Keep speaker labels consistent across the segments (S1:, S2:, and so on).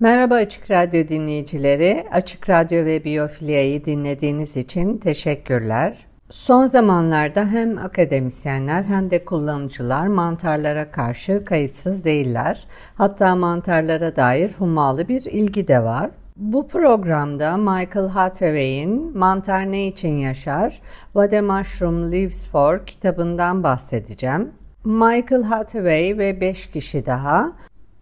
S1: Merhaba Açık Radyo dinleyicileri. Açık Radyo ve Biyofilia'yı dinlediğiniz için teşekkürler. Son zamanlarda hem akademisyenler hem de kullanıcılar mantarlara karşı kayıtsız değiller. Hatta mantarlara dair hummalı bir ilgi de var. Bu programda Michael Hathaway'in Mantar Ne İçin Yaşar? What a Mushroom Lives For kitabından bahsedeceğim. Michael Hathaway ve 5 kişi daha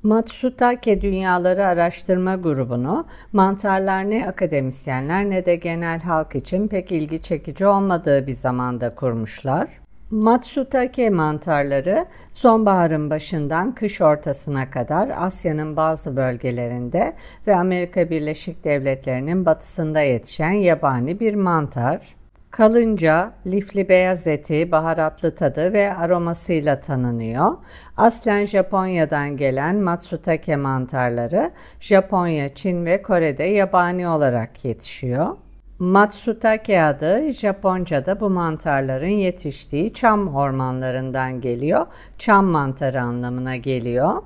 S1: Matsutake Dünyaları Araştırma Grubu'nu mantarlar ne akademisyenler ne de genel halk için pek ilgi çekici olmadığı bir zamanda kurmuşlar. Matsutake mantarları sonbaharın başından kış ortasına kadar Asya'nın bazı bölgelerinde ve Amerika Birleşik Devletleri'nin batısında yetişen yabani bir mantar. Kalınca, lifli beyaz eti, baharatlı tadı ve aromasıyla tanınıyor. Aslen Japonya'dan gelen Matsutake mantarları Japonya, Çin ve Kore'de yabani olarak yetişiyor. Matsutake adı Japonca'da bu mantarların yetiştiği çam ormanlarından geliyor. Çam mantarı anlamına geliyor.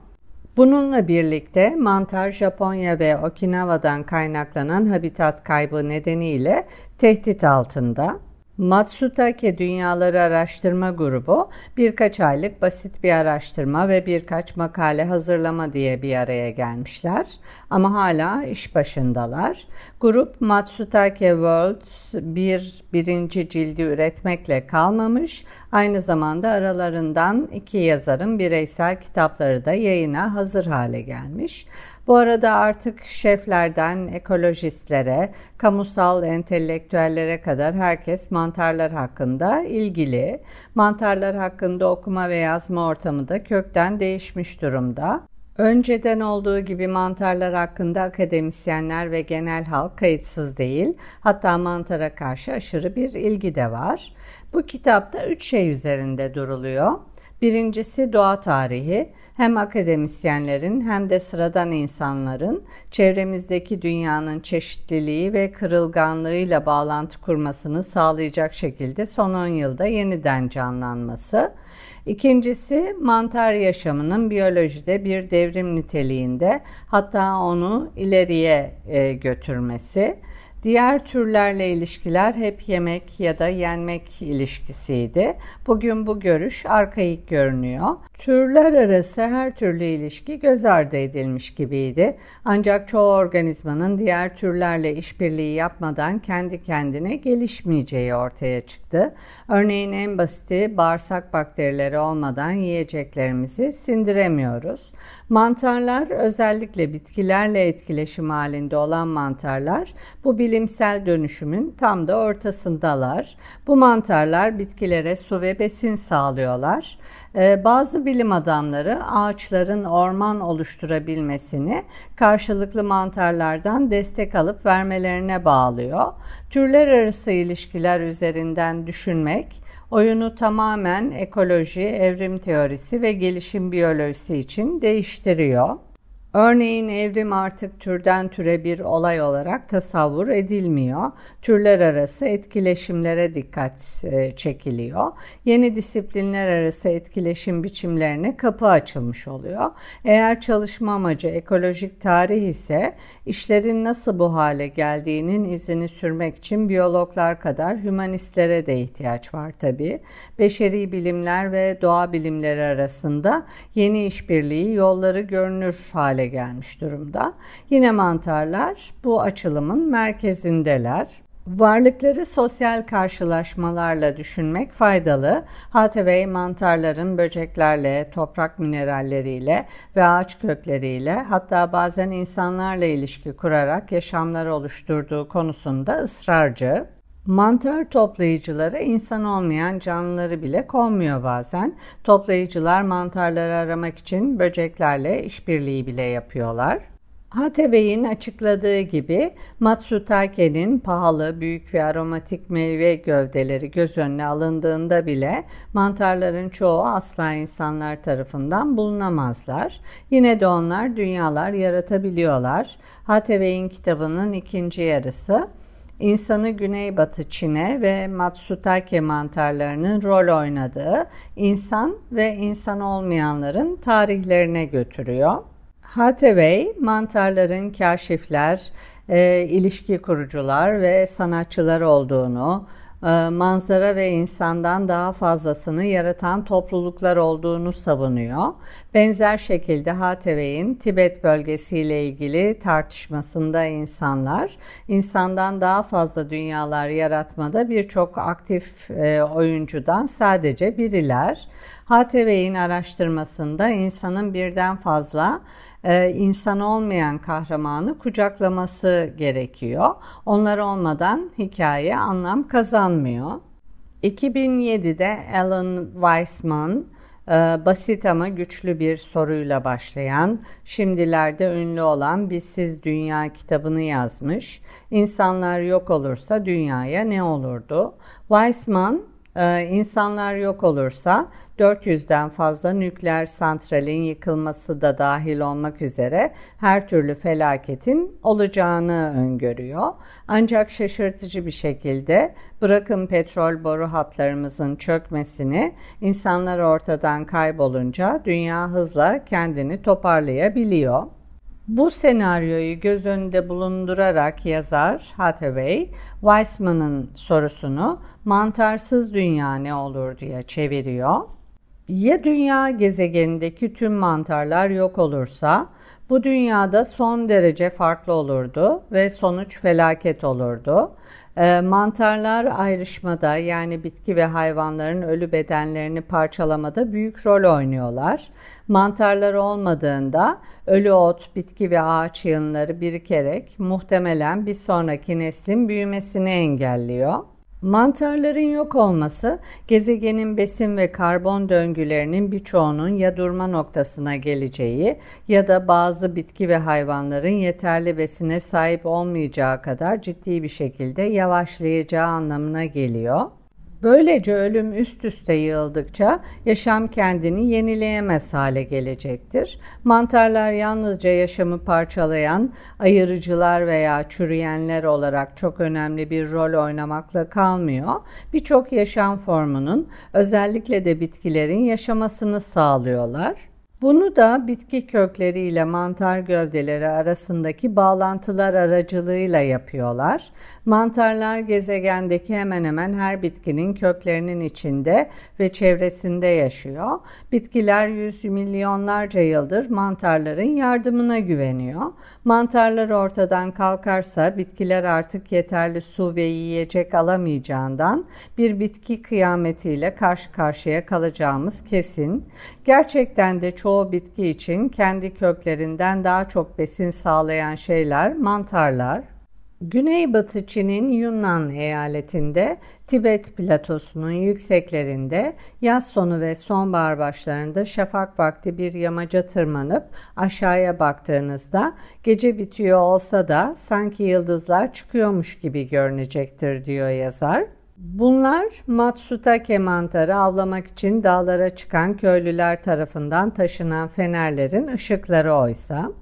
S1: Bununla birlikte mantar Japonya ve Okinawa'dan kaynaklanan habitat kaybı nedeniyle tehdit altında. Matsutake Dünyaları Araştırma Grubu birkaç aylık basit bir araştırma ve birkaç makale hazırlama diye bir araya gelmişler. Ama hala iş başındalar. Grup Matsutake World bir birinci cildi üretmekle kalmamış. Aynı zamanda aralarından iki yazarın bireysel kitapları da yayına hazır hale gelmiş. Bu arada artık şeflerden ekolojistlere, kamusal entelektüellere kadar herkes mantarlar hakkında ilgili. Mantarlar hakkında okuma ve yazma ortamı da kökten değişmiş durumda. Önceden olduğu gibi mantarlar hakkında akademisyenler ve genel halk kayıtsız değil. Hatta mantara karşı aşırı bir ilgi de var. Bu kitapta üç şey üzerinde duruluyor. Birincisi doğa tarihi. Hem akademisyenlerin hem de sıradan insanların çevremizdeki dünyanın çeşitliliği ve kırılganlığıyla bağlantı kurmasını sağlayacak şekilde son 10 yılda yeniden canlanması. İkincisi mantar yaşamının biyolojide bir devrim niteliğinde hatta onu ileriye e, götürmesi. Diğer türlerle ilişkiler hep yemek ya da yenmek ilişkisiydi. Bugün bu görüş arkaik görünüyor. Türler arası her türlü ilişki göz ardı edilmiş gibiydi. Ancak çoğu organizmanın diğer türlerle işbirliği yapmadan kendi kendine gelişmeyeceği ortaya çıktı. Örneğin en basiti bağırsak bakterileri olmadan yiyeceklerimizi sindiremiyoruz. Mantarlar özellikle bitkilerle etkileşim halinde olan mantarlar bu bilimsel dönüşümün tam da ortasındalar. Bu mantarlar bitkilere su ve besin sağlıyorlar. Ee, bazı bilim adamları ağaçların orman oluşturabilmesini karşılıklı mantarlardan destek alıp vermelerine bağlıyor. Türler arası ilişkiler üzerinden düşünmek, oyunu tamamen ekoloji, evrim teorisi ve gelişim biyolojisi için değiştiriyor. Örneğin evrim artık türden türe bir olay olarak tasavvur edilmiyor. Türler arası etkileşimlere dikkat e, çekiliyor. Yeni disiplinler arası etkileşim biçimlerine kapı açılmış oluyor. Eğer çalışma amacı ekolojik tarih ise işlerin nasıl bu hale geldiğinin izini sürmek için biyologlar kadar hümanistlere de ihtiyaç var tabii. Beşeri bilimler ve doğa bilimleri arasında yeni işbirliği yolları görünür hale gelmiş durumda. Yine mantarlar bu açılımın merkezindeler. Varlıkları sosyal karşılaşmalarla düşünmek faydalı. Hathaway mantarların böceklerle, toprak mineralleriyle ve ağaç kökleriyle hatta bazen insanlarla ilişki kurarak yaşamları oluşturduğu konusunda ısrarcı. Mantar toplayıcıları insan olmayan canlıları bile konmuyor bazen. Toplayıcılar mantarları aramak için böceklerle işbirliği bile yapıyorlar. Hatebey'in açıkladığı gibi Matsutake'nin pahalı, büyük ve aromatik meyve gövdeleri göz önüne alındığında bile mantarların çoğu asla insanlar tarafından bulunamazlar. Yine de onlar dünyalar yaratabiliyorlar. Hatebey'in kitabının ikinci yarısı insanı Güneybatı Çin'e ve Matsutake mantarlarının rol oynadığı insan ve insan olmayanların tarihlerine götürüyor. Hathaway, mantarların kaşifler, e, ilişki kurucular ve sanatçılar olduğunu, manzara ve insandan daha fazlasını yaratan topluluklar olduğunu savunuyor. Benzer şekilde Hathaway'in Tibet bölgesiyle ilgili tartışmasında insanlar insandan daha fazla dünyalar yaratmada birçok aktif e, oyuncudan sadece biriler. Hathaway'in araştırmasında insanın birden fazla e, insan olmayan kahramanı kucaklaması gerekiyor. Onlar olmadan hikaye anlam kazanmıyor. 2007'de Alan Weissman e, basit ama güçlü bir soruyla başlayan, şimdilerde ünlü olan Bizsiz Dünya kitabını yazmış. İnsanlar yok olursa dünyaya ne olurdu? Weissman insanlar yok olursa 400'den fazla nükleer santralin yıkılması da dahil olmak üzere her türlü felaketin olacağını öngörüyor. Ancak şaşırtıcı bir şekilde bırakın petrol boru hatlarımızın çökmesini insanlar ortadan kaybolunca dünya hızla kendini toparlayabiliyor. Bu senaryoyu göz önünde bulundurarak yazar Hathaway, Weissman'ın sorusunu mantarsız dünya ne olur diye çeviriyor. Ya dünya gezegenindeki tüm mantarlar yok olursa bu dünyada son derece farklı olurdu ve sonuç felaket olurdu. E, mantarlar ayrışmada yani bitki ve hayvanların ölü bedenlerini parçalamada büyük rol oynuyorlar. Mantarlar olmadığında ölü ot, bitki ve ağaç yığınları birikerek muhtemelen bir sonraki neslin büyümesini engelliyor. Mantarların yok olması gezegenin besin ve karbon döngülerinin birçoğunun ya durma noktasına geleceği ya da bazı bitki ve hayvanların yeterli besine sahip olmayacağı kadar ciddi bir şekilde yavaşlayacağı anlamına geliyor. Böylece ölüm üst üste yığıldıkça yaşam kendini yenileyemez hale gelecektir. Mantarlar yalnızca yaşamı parçalayan ayırıcılar veya çürüyenler olarak çok önemli bir rol oynamakla kalmıyor. Birçok yaşam formunun özellikle de bitkilerin yaşamasını sağlıyorlar. Bunu da bitki kökleri ile mantar gövdeleri arasındaki bağlantılar aracılığıyla yapıyorlar. Mantarlar gezegendeki hemen hemen her bitkinin köklerinin içinde ve çevresinde yaşıyor. Bitkiler yüz milyonlarca yıldır mantarların yardımına güveniyor. Mantarlar ortadan kalkarsa bitkiler artık yeterli su ve yiyecek alamayacağından bir bitki kıyametiyle karşı karşıya kalacağımız kesin. Gerçekten de çok çoğu bitki için kendi köklerinden daha çok besin sağlayan şeyler mantarlar. Güneybatı Çin'in Yunnan eyaletinde Tibet platosunun yükseklerinde yaz sonu ve sonbahar başlarında şafak vakti bir yamaca tırmanıp aşağıya baktığınızda gece bitiyor olsa da sanki yıldızlar çıkıyormuş gibi görünecektir diyor yazar. Bunlar Matsutake mantarı avlamak için dağlara çıkan köylüler tarafından taşınan fenerlerin ışıkları oysa,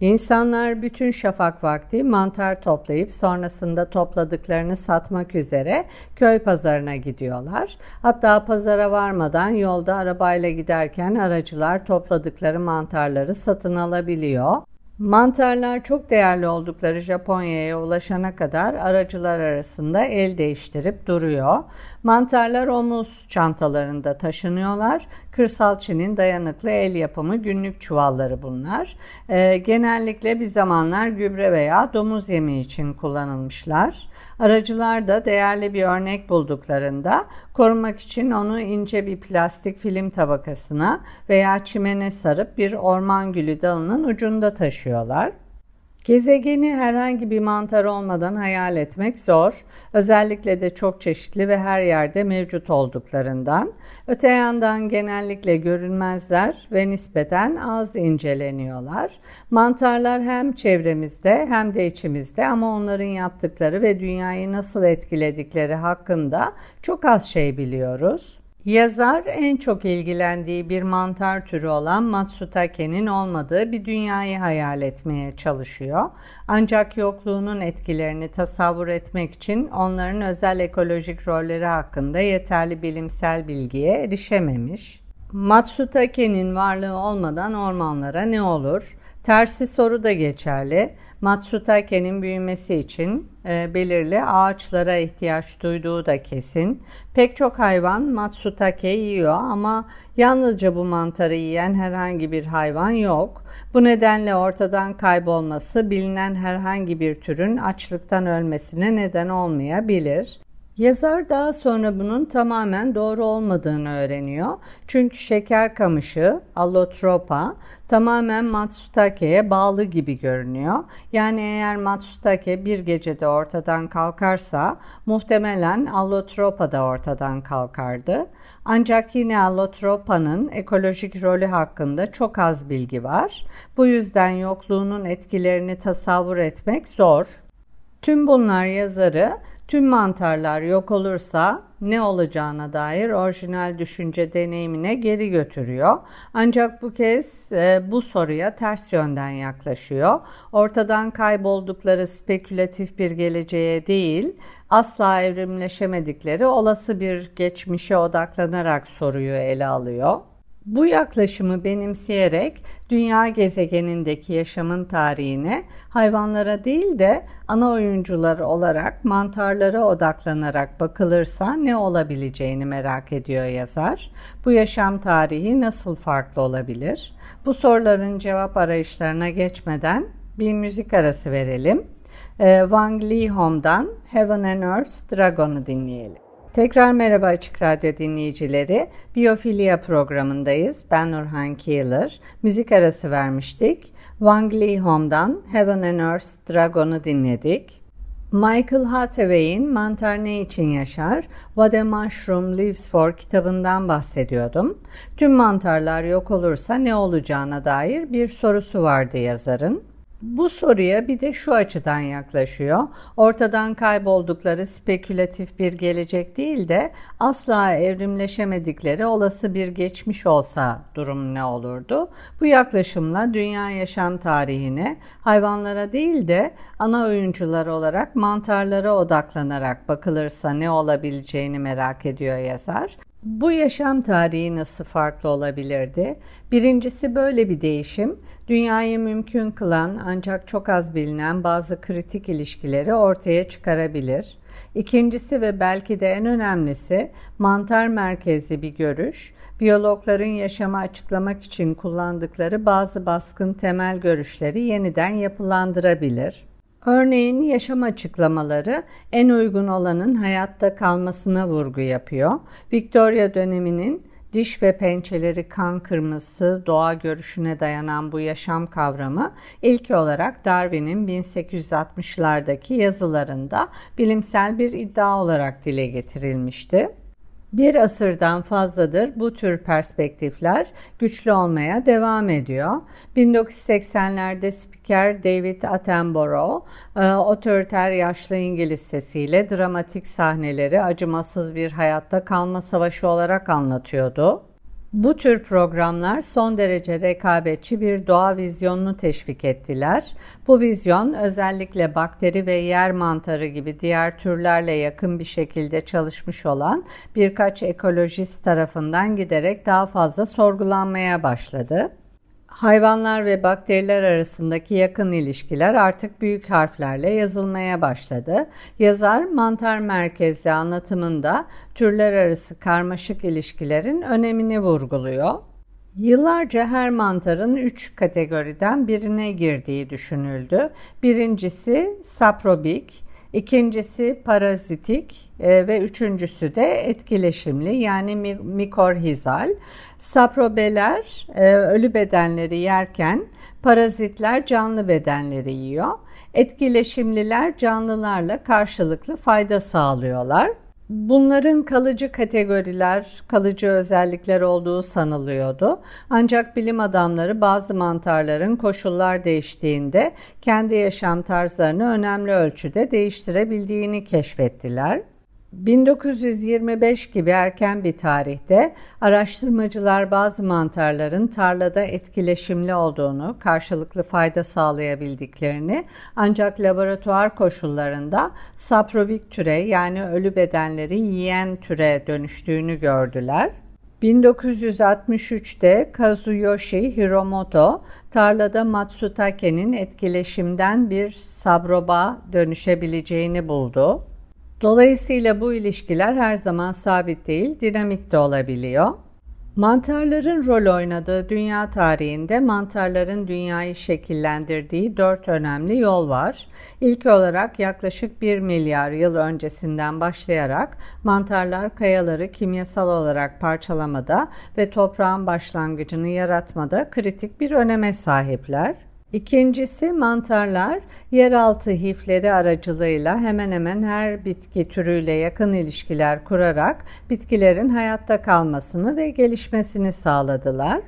S1: İnsanlar bütün şafak vakti mantar toplayıp sonrasında topladıklarını satmak üzere köy pazarına gidiyorlar. Hatta pazara varmadan yolda arabayla giderken aracılar topladıkları mantarları satın alabiliyor. Mantarlar çok değerli oldukları Japonya'ya ulaşana kadar aracılar arasında el değiştirip duruyor. Mantarlar omuz çantalarında taşınıyorlar. Kırsal Çin'in dayanıklı el yapımı günlük çuvalları bunlar. Ee, genellikle bir zamanlar gübre veya domuz yemi için kullanılmışlar. Aracılar da değerli bir örnek bulduklarında korumak için onu ince bir plastik film tabakasına veya çimene sarıp bir orman gülü dalının ucunda taşıyorlar. Gezegeni herhangi bir mantar olmadan hayal etmek zor. Özellikle de çok çeşitli ve her yerde mevcut olduklarından. Öte yandan genellikle görünmezler ve nispeten az inceleniyorlar. Mantarlar hem çevremizde hem de içimizde ama onların yaptıkları ve dünyayı nasıl etkiledikleri hakkında çok az şey biliyoruz. Yazar en çok ilgilendiği bir mantar türü olan Matsutake'nin olmadığı bir dünyayı hayal etmeye çalışıyor. Ancak yokluğunun etkilerini tasavvur etmek için onların özel ekolojik rolleri hakkında yeterli bilimsel bilgiye erişememiş. Matsutake'nin varlığı olmadan ormanlara ne olur? Tersi soru da geçerli. Matsutake'nin büyümesi için e, belirli ağaçlara ihtiyaç duyduğu da kesin. Pek çok hayvan Matsutake yiyor ama yalnızca bu mantarı yiyen herhangi bir hayvan yok. Bu nedenle ortadan kaybolması bilinen herhangi bir türün açlıktan ölmesine neden olmayabilir. Yazar daha sonra bunun tamamen doğru olmadığını öğreniyor. Çünkü şeker kamışı, allotropa, tamamen Matsutake'ye bağlı gibi görünüyor. Yani eğer Matsutake bir gecede ortadan kalkarsa muhtemelen allotropa da ortadan kalkardı. Ancak yine allotropa'nın ekolojik rolü hakkında çok az bilgi var. Bu yüzden yokluğunun etkilerini tasavvur etmek zor. Tüm bunlar yazarı Tüm mantarlar yok olursa ne olacağına dair orijinal düşünce deneyimine geri götürüyor. Ancak bu kez e, bu soruya ters yönden yaklaşıyor. Ortadan kayboldukları spekülatif bir geleceğe değil, asla evrimleşemedikleri olası bir geçmişe odaklanarak soruyu ele alıyor. Bu yaklaşımı benimseyerek dünya gezegenindeki yaşamın tarihine hayvanlara değil de ana oyuncular olarak mantarlara odaklanarak bakılırsa ne olabileceğini merak ediyor yazar. Bu yaşam tarihi nasıl farklı olabilir? Bu soruların cevap arayışlarına geçmeden bir müzik arası verelim. Ee, Wang Lee Hom'dan Heaven and Earth Dragon'u dinleyelim. Tekrar merhaba Açık Radyo dinleyicileri. Biyofilya programındayız. Ben Nurhan Keeler. Müzik arası vermiştik. Wang Lee Home'dan Heaven and Earth Dragon'u dinledik. Michael Hathaway'in Mantar Ne İçin Yaşar, What a Mushroom Lives For kitabından bahsediyordum. Tüm mantarlar yok olursa ne olacağına dair bir sorusu vardı yazarın. Bu soruya bir de şu açıdan yaklaşıyor. Ortadan kayboldukları spekülatif bir gelecek değil de asla evrimleşemedikleri olası bir geçmiş olsa durum ne olurdu? Bu yaklaşımla dünya yaşam tarihine hayvanlara değil de ana oyuncular olarak mantarlara odaklanarak bakılırsa ne olabileceğini merak ediyor yazar. Bu yaşam tarihi nasıl farklı olabilirdi? Birincisi böyle bir değişim, dünyayı mümkün kılan ancak çok az bilinen bazı kritik ilişkileri ortaya çıkarabilir. İkincisi ve belki de en önemlisi mantar merkezli bir görüş, biyologların yaşamı açıklamak için kullandıkları bazı baskın temel görüşleri yeniden yapılandırabilir. Örneğin yaşam açıklamaları en uygun olanın hayatta kalmasına vurgu yapıyor. Victoria döneminin diş ve pençeleri kan kırmızısı doğa görüşüne dayanan bu yaşam kavramı ilk olarak Darwin'in 1860'lardaki yazılarında bilimsel bir iddia olarak dile getirilmişti. Bir asırdan fazladır bu tür perspektifler güçlü olmaya devam ediyor. 1980'lerde spiker David Attenborough e, otoriter yaşlı İngiliz sesiyle dramatik sahneleri acımasız bir hayatta kalma savaşı olarak anlatıyordu. Bu tür programlar son derece rekabetçi bir doğa vizyonunu teşvik ettiler. Bu vizyon özellikle bakteri ve yer mantarı gibi diğer türlerle yakın bir şekilde çalışmış olan birkaç ekolojist tarafından giderek daha fazla sorgulanmaya başladı. Hayvanlar ve bakteriler arasındaki yakın ilişkiler artık büyük harflerle yazılmaya başladı. Yazar mantar merkezli anlatımında türler arası karmaşık ilişkilerin önemini vurguluyor. Yıllarca her mantarın üç kategoriden birine girdiği düşünüldü. Birincisi saprobik, İkincisi parazitik e, ve üçüncüsü de etkileşimli yani mikorhizal. Saprobeler e, ölü bedenleri yerken parazitler canlı bedenleri yiyor. Etkileşimliler canlılarla karşılıklı fayda sağlıyorlar. Bunların kalıcı kategoriler, kalıcı özellikler olduğu sanılıyordu. Ancak bilim adamları bazı mantarların koşullar değiştiğinde kendi yaşam tarzlarını önemli ölçüde değiştirebildiğini keşfettiler. 1925 gibi erken bir tarihte araştırmacılar bazı mantarların tarlada etkileşimli olduğunu, karşılıklı fayda sağlayabildiklerini ancak laboratuvar koşullarında saprobik türe yani ölü bedenleri yiyen türe dönüştüğünü gördüler. 1963'te Kazuyoshi Hiromoto tarlada Matsutake'nin etkileşimden bir sabroba dönüşebileceğini buldu. Dolayısıyla bu ilişkiler her zaman sabit değil, dinamik de olabiliyor. Mantarların rol oynadığı dünya tarihinde mantarların dünyayı şekillendirdiği dört önemli yol var. İlk olarak yaklaşık 1 milyar yıl öncesinden başlayarak mantarlar kayaları kimyasal olarak parçalamada ve toprağın başlangıcını yaratmada kritik bir öneme sahipler. İkincisi mantarlar yeraltı hifleri aracılığıyla hemen hemen her bitki türüyle yakın ilişkiler kurarak bitkilerin hayatta kalmasını ve gelişmesini sağladılar.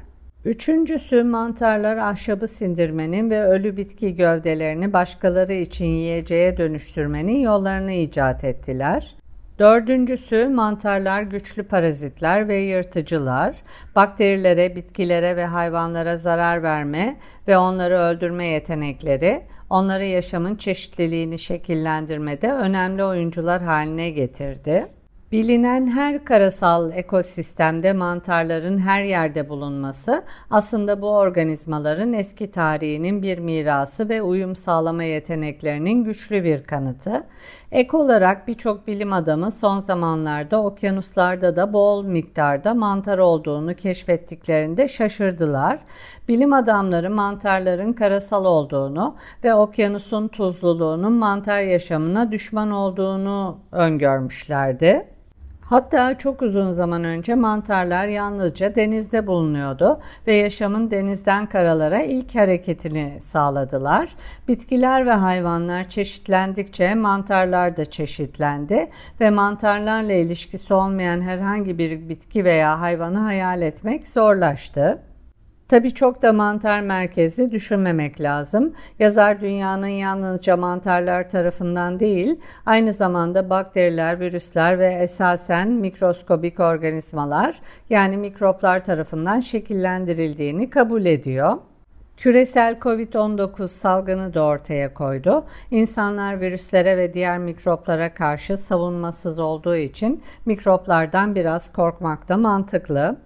S1: Üçüncüsü mantarlar ahşabı sindirmenin ve ölü bitki gövdelerini başkaları için yiyeceğe dönüştürmenin yollarını icat ettiler. Dördüncüsü mantarlar güçlü parazitler ve yırtıcılar, bakterilere, bitkilere ve hayvanlara zarar verme ve onları öldürme yetenekleri, onları yaşamın çeşitliliğini şekillendirmede önemli oyuncular haline getirdi. Bilinen her karasal ekosistemde mantarların her yerde bulunması aslında bu organizmaların eski tarihinin bir mirası ve uyum sağlama yeteneklerinin güçlü bir kanıtı. Ek olarak birçok bilim adamı son zamanlarda okyanuslarda da bol miktarda mantar olduğunu keşfettiklerinde şaşırdılar. Bilim adamları mantarların karasal olduğunu ve okyanusun tuzluluğunun mantar yaşamına düşman olduğunu öngörmüşlerdi. Hatta çok uzun zaman önce mantarlar yalnızca denizde bulunuyordu ve yaşamın denizden karalara ilk hareketini sağladılar. Bitkiler ve hayvanlar çeşitlendikçe mantarlar da çeşitlendi ve mantarlarla ilişkisi olmayan herhangi bir bitki veya hayvanı hayal etmek zorlaştı. Tabi çok da mantar merkezli düşünmemek lazım. Yazar dünyanın yalnızca mantarlar tarafından değil, aynı zamanda bakteriler, virüsler ve esasen mikroskobik organizmalar yani mikroplar tarafından şekillendirildiğini kabul ediyor. Küresel COVID-19 salgını da ortaya koydu. İnsanlar virüslere ve diğer mikroplara karşı savunmasız olduğu için mikroplardan biraz korkmak da mantıklı.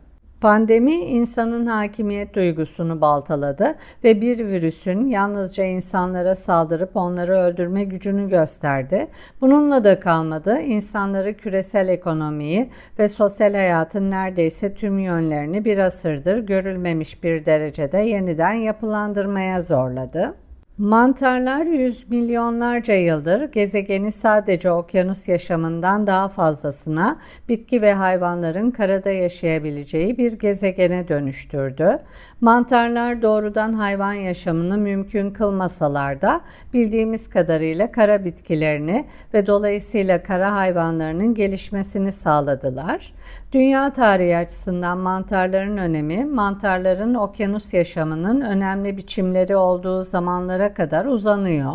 S1: Pandemi insanın hakimiyet duygusunu baltaladı ve bir virüsün yalnızca insanlara saldırıp onları öldürme gücünü gösterdi. Bununla da kalmadı. İnsanları küresel ekonomiyi ve sosyal hayatın neredeyse tüm yönlerini bir asırdır görülmemiş bir derecede yeniden yapılandırmaya zorladı. Mantarlar yüz milyonlarca yıldır gezegeni sadece okyanus yaşamından daha fazlasına bitki ve hayvanların karada yaşayabileceği bir gezegene dönüştürdü. Mantarlar doğrudan hayvan yaşamını mümkün kılmasalar da bildiğimiz kadarıyla kara bitkilerini ve dolayısıyla kara hayvanlarının gelişmesini sağladılar. Dünya tarihi açısından mantarların önemi, mantarların okyanus yaşamının önemli biçimleri olduğu zamanlara kadar uzanıyor.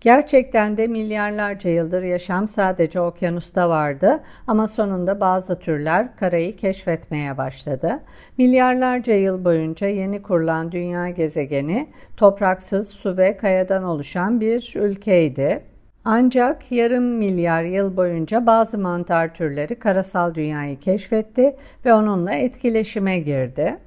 S1: Gerçekten de milyarlarca yıldır yaşam sadece okyanusta vardı ama sonunda bazı türler karayı keşfetmeye başladı. Milyarlarca yıl boyunca yeni kurulan dünya gezegeni topraksız su ve kayadan oluşan bir ülkeydi. Ancak yarım milyar yıl boyunca bazı mantar türleri karasal dünyayı keşfetti ve onunla etkileşime girdi.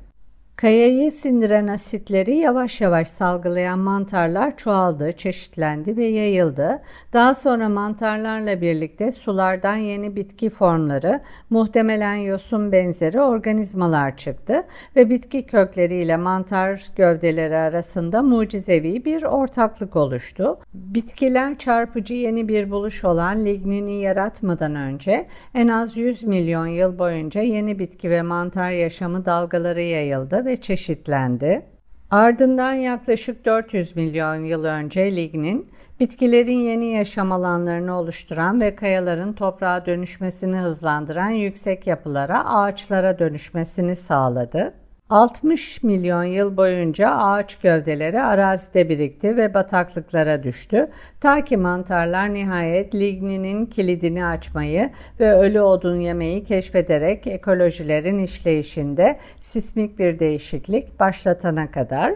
S1: Kayayı sindiren asitleri yavaş yavaş salgılayan mantarlar çoğaldı, çeşitlendi ve yayıldı. Daha sonra mantarlarla birlikte sulardan yeni bitki formları, muhtemelen yosun benzeri organizmalar çıktı ve bitki kökleriyle mantar gövdeleri arasında mucizevi bir ortaklık oluştu. Bitkiler çarpıcı yeni bir buluş olan lignini yaratmadan önce en az 100 milyon yıl boyunca yeni bitki ve mantar yaşamı dalgaları yayıldı ve çeşitlendi. Ardından yaklaşık 400 milyon yıl önce lignin bitkilerin yeni yaşam alanlarını oluşturan ve kayaların toprağa dönüşmesini hızlandıran yüksek yapılara, ağaçlara dönüşmesini sağladı. 60 milyon yıl boyunca ağaç gövdeleri arazide birikti ve bataklıklara düştü. Ta ki mantarlar nihayet ligninin kilidini açmayı ve ölü odun yemeyi keşfederek ekolojilerin işleyişinde sismik bir değişiklik başlatana kadar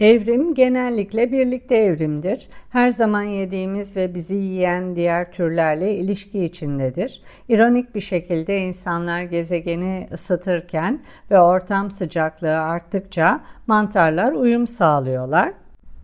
S1: Evrim genellikle birlikte evrimdir. Her zaman yediğimiz ve bizi yiyen diğer türlerle ilişki içindedir. İronik bir şekilde insanlar gezegeni ısıtırken ve ortam sıcaklığı arttıkça mantarlar uyum sağlıyorlar.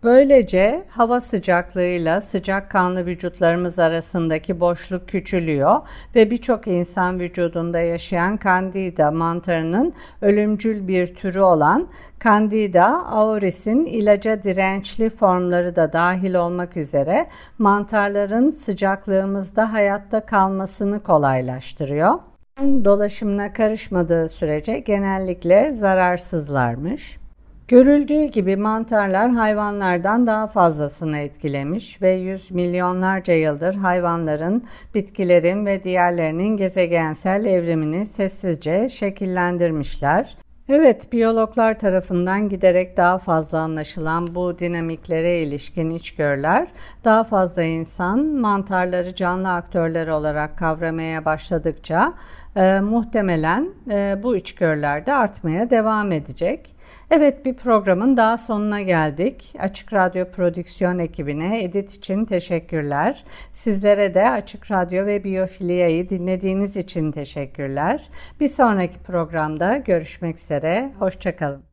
S1: Böylece hava sıcaklığıyla sıcak kanlı vücutlarımız arasındaki boşluk küçülüyor ve birçok insan vücudunda yaşayan kandida mantarının ölümcül bir türü olan Candida auris'in ilaca dirençli formları da dahil olmak üzere mantarların sıcaklığımızda hayatta kalmasını kolaylaştırıyor. Dolaşımına karışmadığı sürece genellikle zararsızlarmış. Görüldüğü gibi mantarlar hayvanlardan daha fazlasını etkilemiş ve yüz milyonlarca yıldır hayvanların, bitkilerin ve diğerlerinin gezegensel evrimini sessizce şekillendirmişler. Evet, biyologlar tarafından giderek daha fazla anlaşılan bu dinamiklere ilişkin içgörüler, daha fazla insan mantarları canlı aktörler olarak kavramaya başladıkça e, muhtemelen e, bu içgörüler de artmaya devam edecek. Evet bir programın daha sonuna geldik. Açık Radyo Prodüksiyon ekibine edit için teşekkürler. Sizlere de Açık Radyo ve Biyofilia'yı dinlediğiniz için teşekkürler. Bir sonraki programda görüşmek üzere. Hoşçakalın.